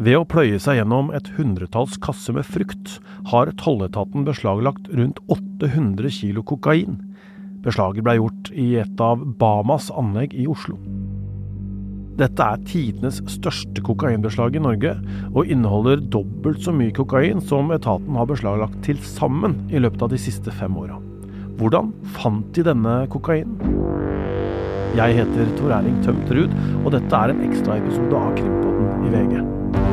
Ved å pløye seg gjennom et hundretalls kasser med frukt, har tolletaten beslaglagt rundt 800 kilo kokain. Beslaget ble gjort i et av Bamas anlegg i Oslo. Dette er tidenes største kokainbeslag i Norge, og inneholder dobbelt så mye kokain som etaten har beslaglagt til sammen i løpet av de siste fem åra. Hvordan fant de denne kokainen? Jeg heter Tor Erling Tømt Ruud, og dette er en ekstraepisode av Krimpodden i VG.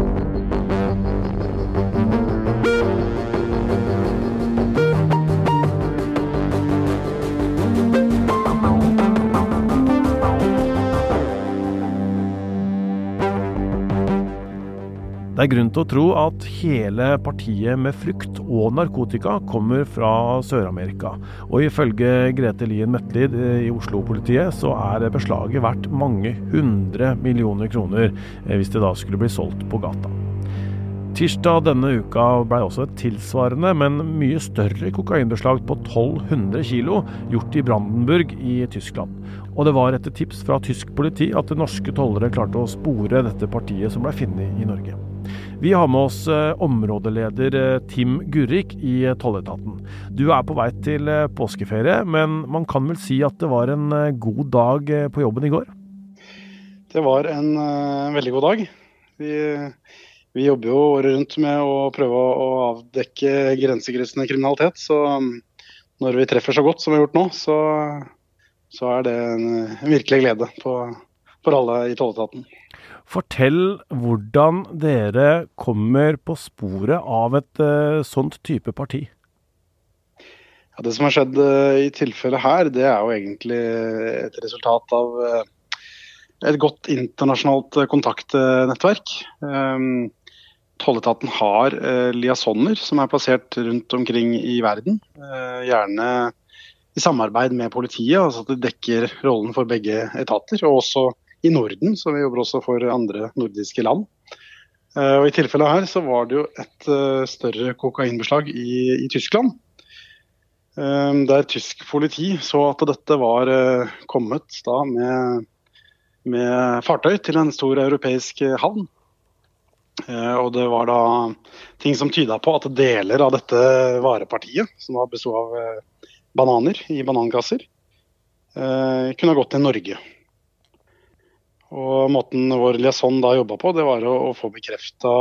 Det er grunn til å tro at hele partiet med frukt og narkotika kommer fra Sør-Amerika. Og ifølge Grete Lien Møtlid i Oslo-politiet så er beslaget verdt mange hundre millioner kroner eh, hvis det da skulle bli solgt på gata. Tirsdag denne uka ble også et tilsvarende, men mye større kokainbeslag på 1200 kilo gjort i Brandenburg i Tyskland. Og det var etter tips fra tysk politi at norske tollere klarte å spore dette partiet som ble funnet i Norge. Vi har med oss eh, områdeleder eh, Tim Gurrik i eh, tolletaten. Du er på vei til påskeferie, men man kan vel si at det var en god dag på jobben i går? Det var en veldig god dag. Vi, vi, jobber jo året rundt med å prøve å avdekke grensekryssende kriminalitet. Så um, når vi treffer så godt som vi har gjort nå, så, så er det en virkelig glede på, for alle i tolletaten. Fortell hvordan dere kommer på sporet av et uh, sånt type parti. Ja, det som har skjedd uh, i tilfellet her, det er jo egentlig et resultat av uh, et godt internasjonalt kontaktnettverk. Um, Tolletaten har liasoner som er plassert rundt omkring i verden. gjerne i samarbeid med politiet, altså at det dekker rollen for begge etater. og også i Norden, så vi jobber også for andre nordiske land. Eh, og I tilfellet her så var det jo et eh, større kokainbeslag i, i Tyskland. Eh, der tysk politi så at dette var kommet da med, med fartøy til en stor europeisk havn. Og det var da ting som tyda på at deler av dette varepartiet, som da besto av bananer i banankasser, kunne ha gått til Norge. Og Måten vår liaison da jobba på, det var å, å få bekrefta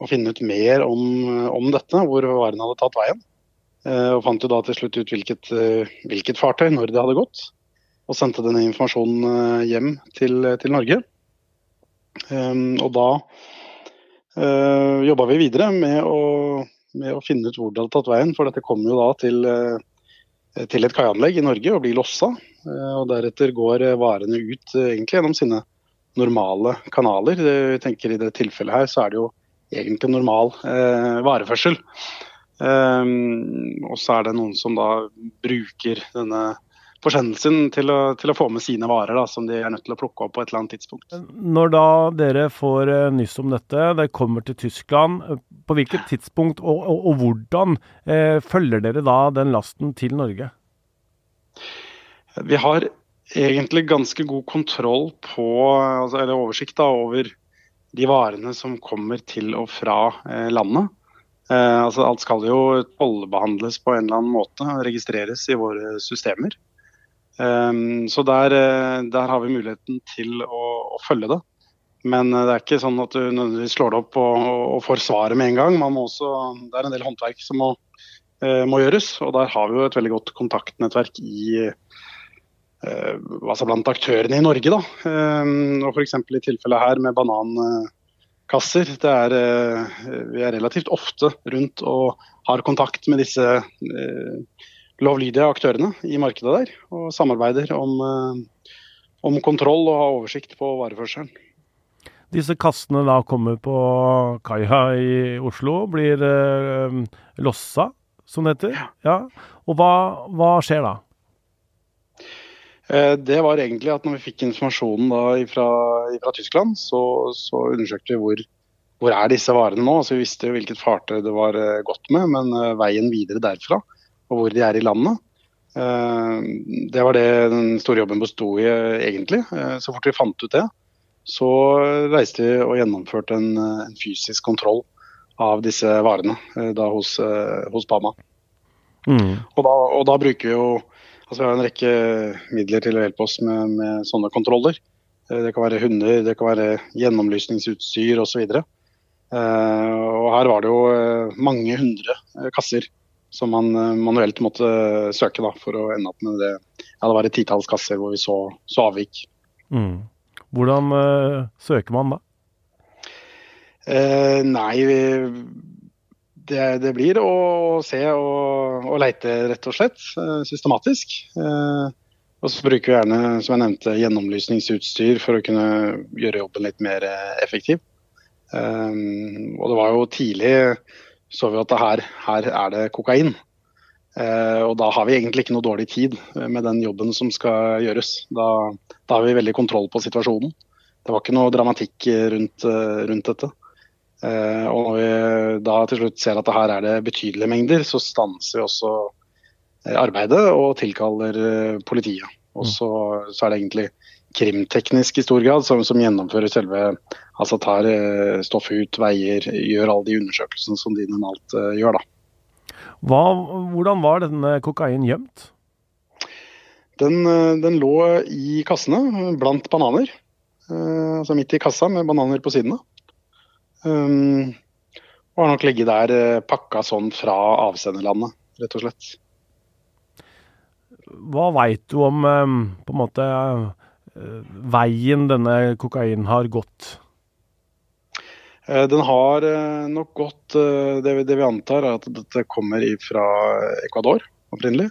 og finne ut mer om, om, dette, hvor varene hadde tatt veien. Eh, og fant jo da til slutt ut hvilket, eh, hvilket, fartøy, når det hadde gått. Og sendte denne informasjonen eh, hjem til, til Norge. Eh, og da eh, jobba vi videre med å, med å, finne ut hvor det hadde tatt veien, for dette kom jo da til, eh, til et kaianlegg i Norge og blir lossa. Eh, og Deretter går eh, varene ut eh, egentlig gjennom sine normale kanaler. Jeg tenker I det tilfellet her så er det jo egentlig normal eh, vareførsel. Um, og så er det noen som da bruker denne forsendelsen til å, til å få med sine varer, da, som de er nødt til å plukke opp på et eller annet tidspunkt. Når da dere får nyss om dette, det kommer til Tyskland, på hvilket tidspunkt og, og, og hvordan eh, følger dere da den lasten til Norge? Vi har egentlig ganske god kontroll på, altså, eller oversikt da, over de varene som kommer til og fra eh, landet. Eh, altså, alt skal jo tollbehandles på en eller annen måte, registreres i våre systemer. Eh, så der, eh, der, har vi muligheten til å, å, følge det. Men eh, det er ikke sånn at du nødvendigvis slår det opp og, og får svaret med en gang. Også, det er en del håndverk som må, eh, må, gjøres, og der har vi jo et veldig godt kontaktnettverk i altså blant aktørene i Norge. Da. Eh, og F.eks. i tilfellet her med banankasser. Er, vi er relativt ofte rundt og har kontakt med disse lovlydige aktørene i markedet der. Og samarbeider om, om kontroll og har oversikt på vareførselen. Disse kassene da kommer på kaia i Oslo, blir eh, lossa, som det heter. Ja. Og hva, hva skjer da? Eh, det var egentlig at når vi fikk informasjonen fra, Tyskland, så, så, undersøkte vi hvor, hvor er disse varene nå. Altså, vi visste jo hvilket fartøy det var eh, gått med, men eh, veien videre derfra og hvor de er i landet. Det var det den store jobben besto i, egentlig. Så fort vi fant ut det, så reiste vi og gjennomførte en, en fysisk kontroll av disse varene da hos, hos Bama. Mm. Og, da, og, da, bruker vi jo altså vi har en rekke midler til å hjelpe oss med, med sånne kontroller. Det kan være hunder, det kan være gjennomlysningsutstyr osv. Og, uh, og her var det jo mange hundre kasser som man manuelt måtte søke da, for å ende opp med det. Ja, det var et titalls kasser hvor vi så, så avvik. Mm. Hvordan uh, søker man da? Uh, nei, det, det, blir å se og, og, leite, rett og slett. Uh, systematisk. og så bruker vi gjerne, som jeg nevnte, gjennomlysningsutstyr for å kunne gjøre jobben litt mer effektiv. og det var jo tidlig så vi at her, her er det kokain. Eh, og da har vi egentlig ikke noe dårlig tid eh, med den jobben som skal gjøres. Da, da har vi veldig kontroll på situasjonen. Det var ikke noe dramatikk rundt, eh, rundt dette. og når vi da til slutt ser at det her er det betydelige mengder, så stanser vi også arbeidet og tilkaller politiet. Og så, så er det egentlig krimteknisk i stor grad som, som gjennomfører selve Altså tar stoffet ut, veier, gjør alle de undersøkelsene som de normalt gjør. da. Hva, hvordan var denne kokain gjemt? Den, eh, den, lå i kassene blant bananer. Eh, altså midt i kassa med bananer på sidene. Um, og har nok ligget der eh, pakka sånn fra avsenderlandet, rett og slett. Hva veit du om på en måte veien denne kokainen har gått? Eh, den har eh, nok gått eh, det vi, det vi antar er at dette kommer fra Ecuador opprinnelig.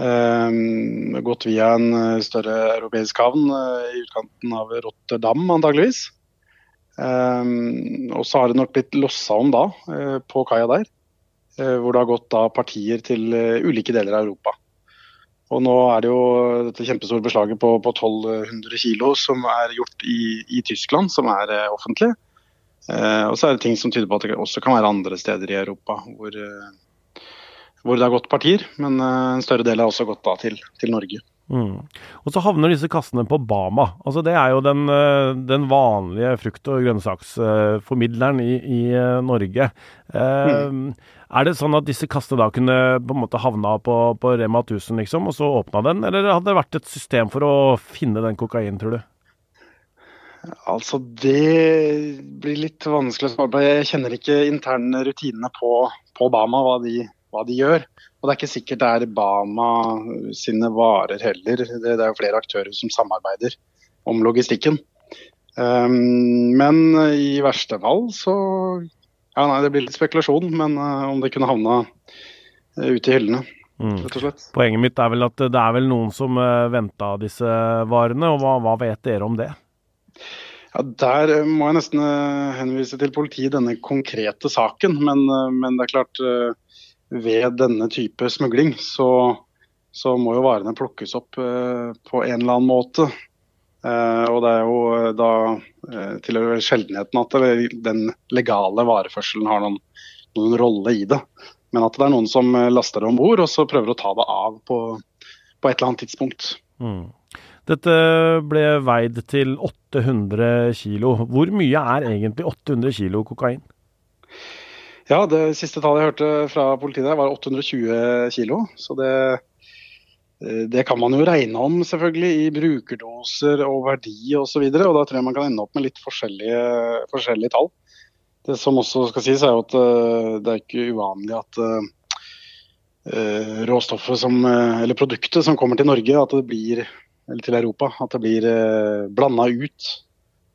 Gått via en større europeisk havn i utkanten av Rotterdam, antageligvis. Og så har det nok blitt lossa om da, på kaia der. Hvor det har gått da partier til ulike deler av Europa. Og nå er det jo dette kjempestore beslaget på, på 1200 kg som er gjort i, i Tyskland, som er offentlig. Eh, og så er det ting som tyder på at det også kan være andre steder i Europa hvor, eh, hvor det har gått partier. Men eh, en større del har også gått da til, til Norge. Mm. Og så havner disse kassene på Bama. Altså Det er jo den, den vanlige frukt- og grønnsaksformidleren i, i Norge. Eh, mm. Er det sånn at disse kassene da kunne på en måte havna på, på Rema 1000, liksom, og så åpna den? Eller hadde det vært et system for å finne den kokainen, tror du? Altså, Det blir litt vanskelig å svare på. Jeg kjenner ikke interne rutinene på, på Bama, hva de, hva de, gjør. Og det er ikke sikkert det er Bama sine varer heller. Det, det er jo flere aktører som samarbeider om logistikken. Um, men i verste fall så Ja, nei, det blir litt spekulasjon, men uh, om det kunne havna uh, ute i hyllene. Mm. Poenget mitt er vel at det er vel noen som uh, venta disse varene, og hva, hva vet dere om det? Ja, Der må jeg nesten eh, henvise til politiet i denne konkrete saken. Men, eh, men, det er klart, eh, ved denne type smugling så, så må jo varene plukkes opp på en eller annen måte. Og det er jo da tilhører sjeldenheten at den legale vareførselen har noen, noen rolle i det. Men at det er noen som laster det om bord og så prøver å ta det av på, på et eller annet tidspunkt. Mm. Dette ble veid til 800 kilo. Hvor mye er egentlig 800 kilo kokain? Ja, Det siste tallet jeg hørte fra politiet der var 820 kilo. Så det, eh, det kan man jo regne om selvfølgelig i brukerdoser og verdi osv. Og, så og da tror jeg man kan ende opp med litt forskjellige, forskjellige tall. Det som også skal sies er jo at eh, det er ikke uvanlig at uh, råstoffet som, eller produktet som kommer til Norge, at det blir eller til Europa. At det blir eh, blanda ut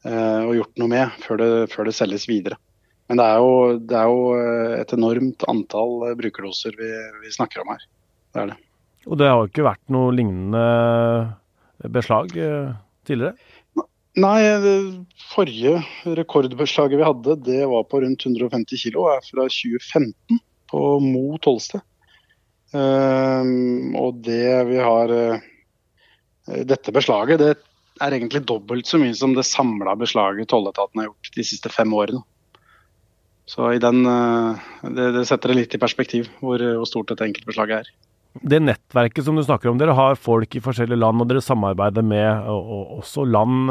eh, og gjort noe med før det, før det selges videre. Men det er, jo, det er, jo, eh, et enormt antall eh, brukerdoser vi, vi, snakker om her. Det er det. Og det har ikke vært noe lignende beslag tidligere? Nei, det forrige rekordbeslaget vi hadde, det var på rundt 150 kg. Er fra 2015 på Mo tollsted. Um, og det vi har Eh, dette beslaget det er egentlig dobbelt så mye som det samla beslaget tolletaten har gjort de siste fem årene. Så den, eh, det, det, setter det litt i perspektiv hvor, hvor stort dette enkeltbeslaget er. Det nettverket som du snakker om, dere har folk i forskjellige land, og dere samarbeider med og, og også land.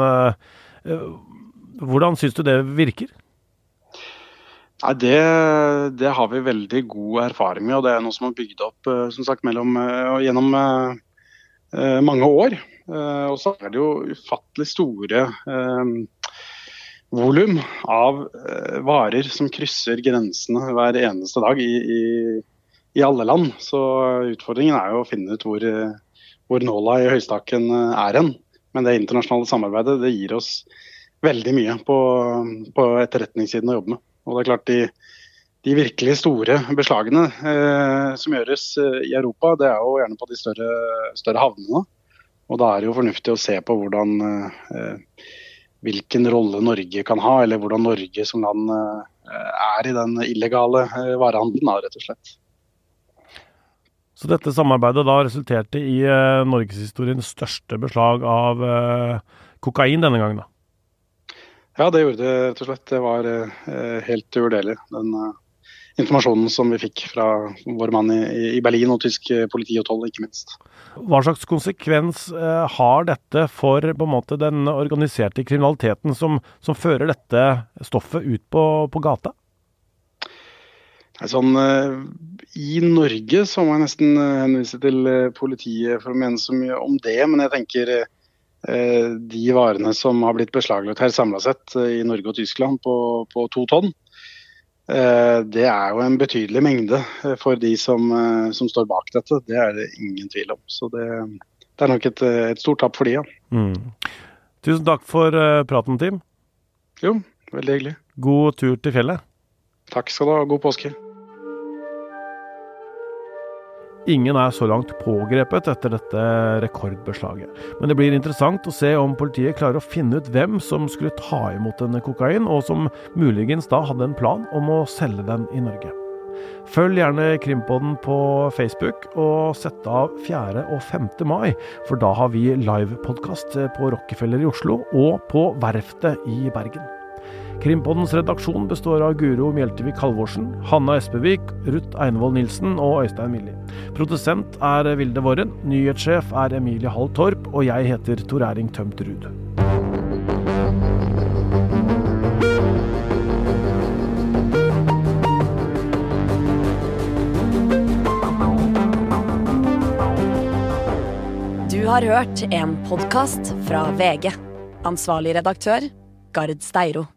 Hvordan syns du det virker? Nei, det, det, har vi veldig god erfaring med, og det er noe som har bygd opp som sagt, mellom, gjennom mange år. Og så er det jo ufattelig store volum av varer som krysser grensene hver eneste dag i, i, i, alle land. Så utfordringen er jo å finne ut hvor, hvor nåla i høystakken er hen. Men det internasjonale samarbeidet det gir oss veldig mye på, på etterretningssiden å jobbe med. Og det er klart de, de virkelig store beslagene eh, som gjøres eh, i Europa, det er jo gjerne på de større, større havnene. Og da er det jo fornuftig å se på hvordan, eh, hvilken rolle Norge kan ha, eller hvordan Norge som land eh, er i den illegale eh, varehandelen, rett og slett. Så dette samarbeidet da resulterte i eh, norgeshistoriens største beslag av eh, kokain denne gangen, da? Ja, det gjorde det rett og slett. Det var helt uvurderlig. Den informasjonen som vi fikk fra vår mann i, i Berlin og tysk eh, politi og toll, ikke minst. Hva slags konsekvens eh, har dette for måte, den organiserte kriminaliteten som, som fører dette stoffet ut på, på gata? Sånn, I Norge så må jeg nesten eh, henvise til eh, politiet for å mene så mye om det. Men jeg tenker de varene som har blitt beslaglagt her samla sett i Norge og Tyskland på, på, to tonn, det er jo en betydelig mengde for de som, som, står bak dette. Det er det ingen tvil om. Så det, det er nok et, et, stort tap for de, ja. Mm. Tusen takk for praten, Tim. Jo, veldig hyggelig. God tur til fjellet. Takk skal du ha. God påske. Ingen er så langt pågrepet etter dette rekordbeslaget. Men det blir interessant å se om politiet klarer å finne ut hvem som skulle ta imot denne kokain, og som muligens da hadde en plan om å selge den i Norge. Følg gjerne Krimpodden på Facebook, og sett av 4. og 5. mai, for da har vi livepodkast på Rockefeller i Oslo og på Verftet i Bergen. Krimpoddens redaksjon består av Guro Mjeltevik Halvorsen, Hanna Espevik, Ruth Einevold Nilsen og Øystein Milli. Produsent er Vilde Våren, nyhetssjef er Emilie Hall Torp, og jeg heter Tor Erling Tømt Ruud. Du har hørt en podkast fra VG. Ansvarlig redaktør, Gard Steiro.